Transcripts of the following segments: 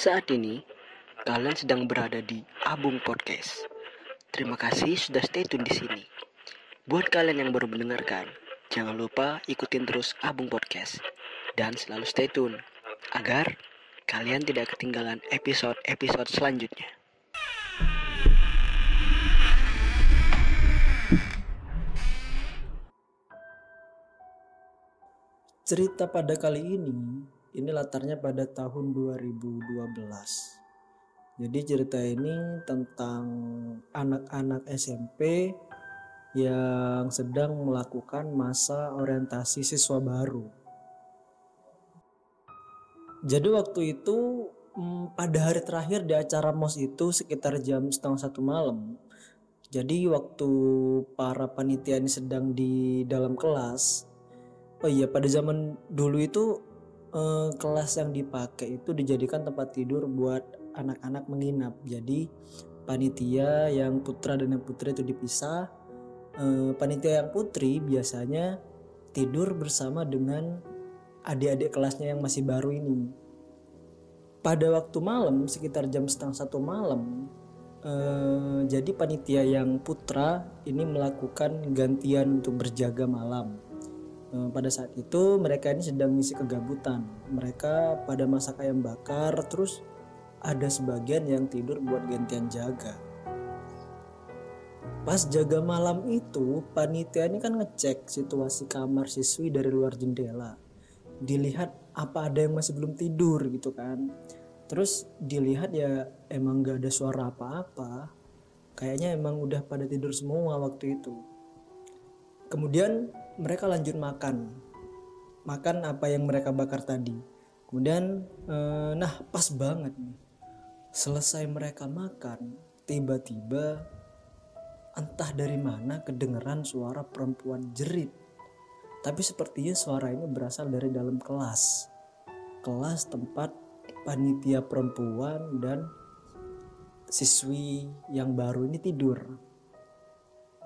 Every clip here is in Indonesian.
Saat ini, kalian sedang berada di Abung Podcast. Terima kasih sudah stay tune di sini. Buat kalian yang baru mendengarkan, jangan lupa ikutin terus Abung Podcast dan selalu stay tune agar kalian tidak ketinggalan episode-episode selanjutnya. Cerita pada kali ini, ini latarnya pada tahun 2012. Jadi cerita ini tentang anak-anak SMP yang sedang melakukan masa orientasi siswa baru. Jadi waktu itu hmm, pada hari terakhir di acara MOS itu sekitar jam setengah satu malam. Jadi waktu para panitia ini sedang di dalam kelas, Oh iya, pada zaman dulu itu eh, kelas yang dipakai itu dijadikan tempat tidur buat anak-anak menginap. Jadi panitia yang putra dan yang putri itu dipisah. Eh, panitia yang putri biasanya tidur bersama dengan adik-adik kelasnya yang masih baru ini. Pada waktu malam sekitar jam setengah satu malam, eh, jadi panitia yang putra ini melakukan gantian untuk berjaga malam. Eh, pada saat itu mereka ini sedang misi kegabutan. Mereka pada masak ayam bakar, terus ada sebagian yang tidur buat gantian jaga. Pas jaga malam itu, panitia ini kan ngecek situasi kamar siswi dari luar jendela. Dilihat apa ada yang masih belum tidur gitu kan. Terus dilihat ya emang gak ada suara apa-apa. Kayaknya emang udah pada tidur semua waktu itu. Kemudian mereka lanjut makan. Makan apa yang mereka bakar tadi. Kemudian eh, nah pas banget nih. Selesai mereka makan tiba-tiba entah dari mana kedengeran suara perempuan jerit. Tapi sepertinya suara ini berasal dari dalam kelas. Kelas tempat panitia perempuan dan siswi yang baru ini tidur.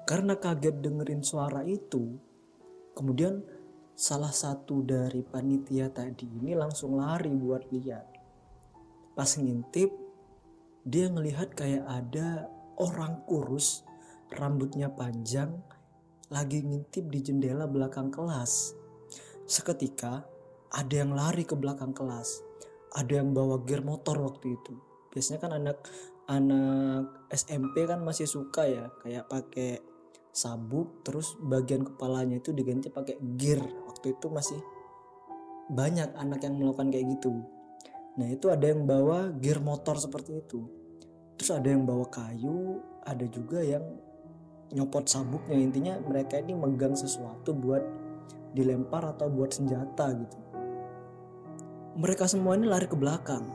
Karena kaget dengerin suara itu Kemudian salah satu dari panitia tadi ini langsung lari buat lihat. Pas ngintip, dia ngelihat kayak ada orang kurus, rambutnya panjang, lagi ngintip di jendela belakang kelas. Seketika ada yang lari ke belakang kelas, ada yang bawa gear motor waktu itu. Biasanya kan anak anak SMP kan masih suka ya kayak pakai sabuk terus bagian kepalanya itu diganti pakai gear. Waktu itu masih banyak anak yang melakukan kayak gitu. Nah itu ada yang bawa gear motor seperti itu. Terus ada yang bawa kayu ada juga yang nyopot sabuknya. Intinya mereka ini megang sesuatu buat dilempar atau buat senjata gitu. Mereka semua ini lari ke belakang.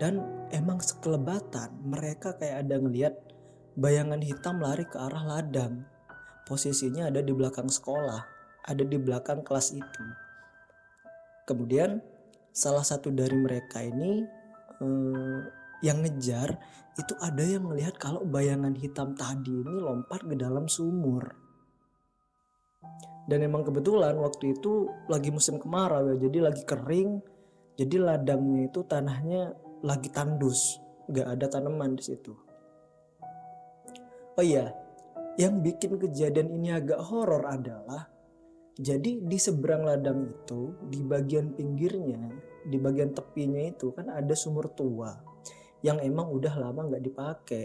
Dan emang sekelebatan mereka kayak ada ngelihat bayangan hitam lari ke arah ladang posisinya ada di belakang sekolah, ada di belakang kelas itu. Kemudian salah satu dari mereka ini eh, yang ngejar itu ada yang melihat kalau bayangan hitam tadi ini lompat ke dalam sumur. Dan emang kebetulan waktu itu lagi musim kemarau ya, jadi lagi kering, jadi ladangnya itu tanahnya lagi tandus, nggak ada tanaman di situ. Oh iya, yang bikin kejadian ini agak horor adalah jadi di seberang ladang itu di bagian pinggirnya di bagian tepinya itu kan ada sumur tua yang emang udah lama nggak dipakai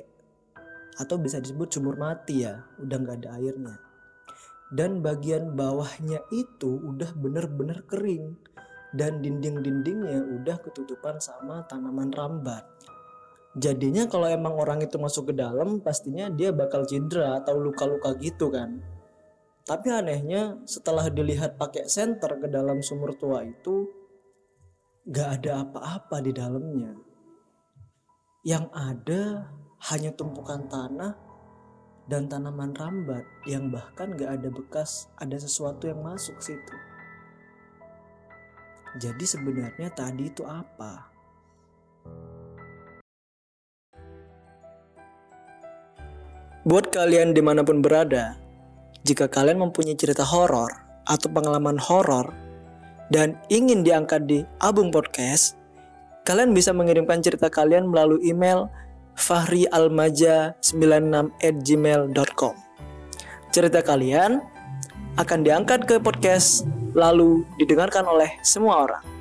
atau bisa disebut sumur mati ya udah nggak ada airnya. Dan bagian bawahnya itu udah bener-bener kering dan dinding-dindingnya udah ketutupan sama tanaman rambat jadinya kalau emang orang itu masuk ke dalam pastinya dia bakal cedera atau luka-luka gitu kan. Tapi anehnya setelah dilihat pakai senter ke dalam sumur tua itu gak ada apa-apa di dalamnya. Yang ada hanya tumpukan tanah dan tanaman rambat yang bahkan gak ada bekas ada sesuatu yang masuk situ. Jadi sebenarnya tadi itu apa? Buat kalian di mana pun berada, jika kalian mempunyai cerita horor atau pengalaman horor dan ingin diangkat di album podcast, Kalian bisa mengirimkan cerita kalian melalui email fahrialmaja96@gmail.com. Cerita kalian akan diangkat ke podcast lalu didengarkan oleh semua orang.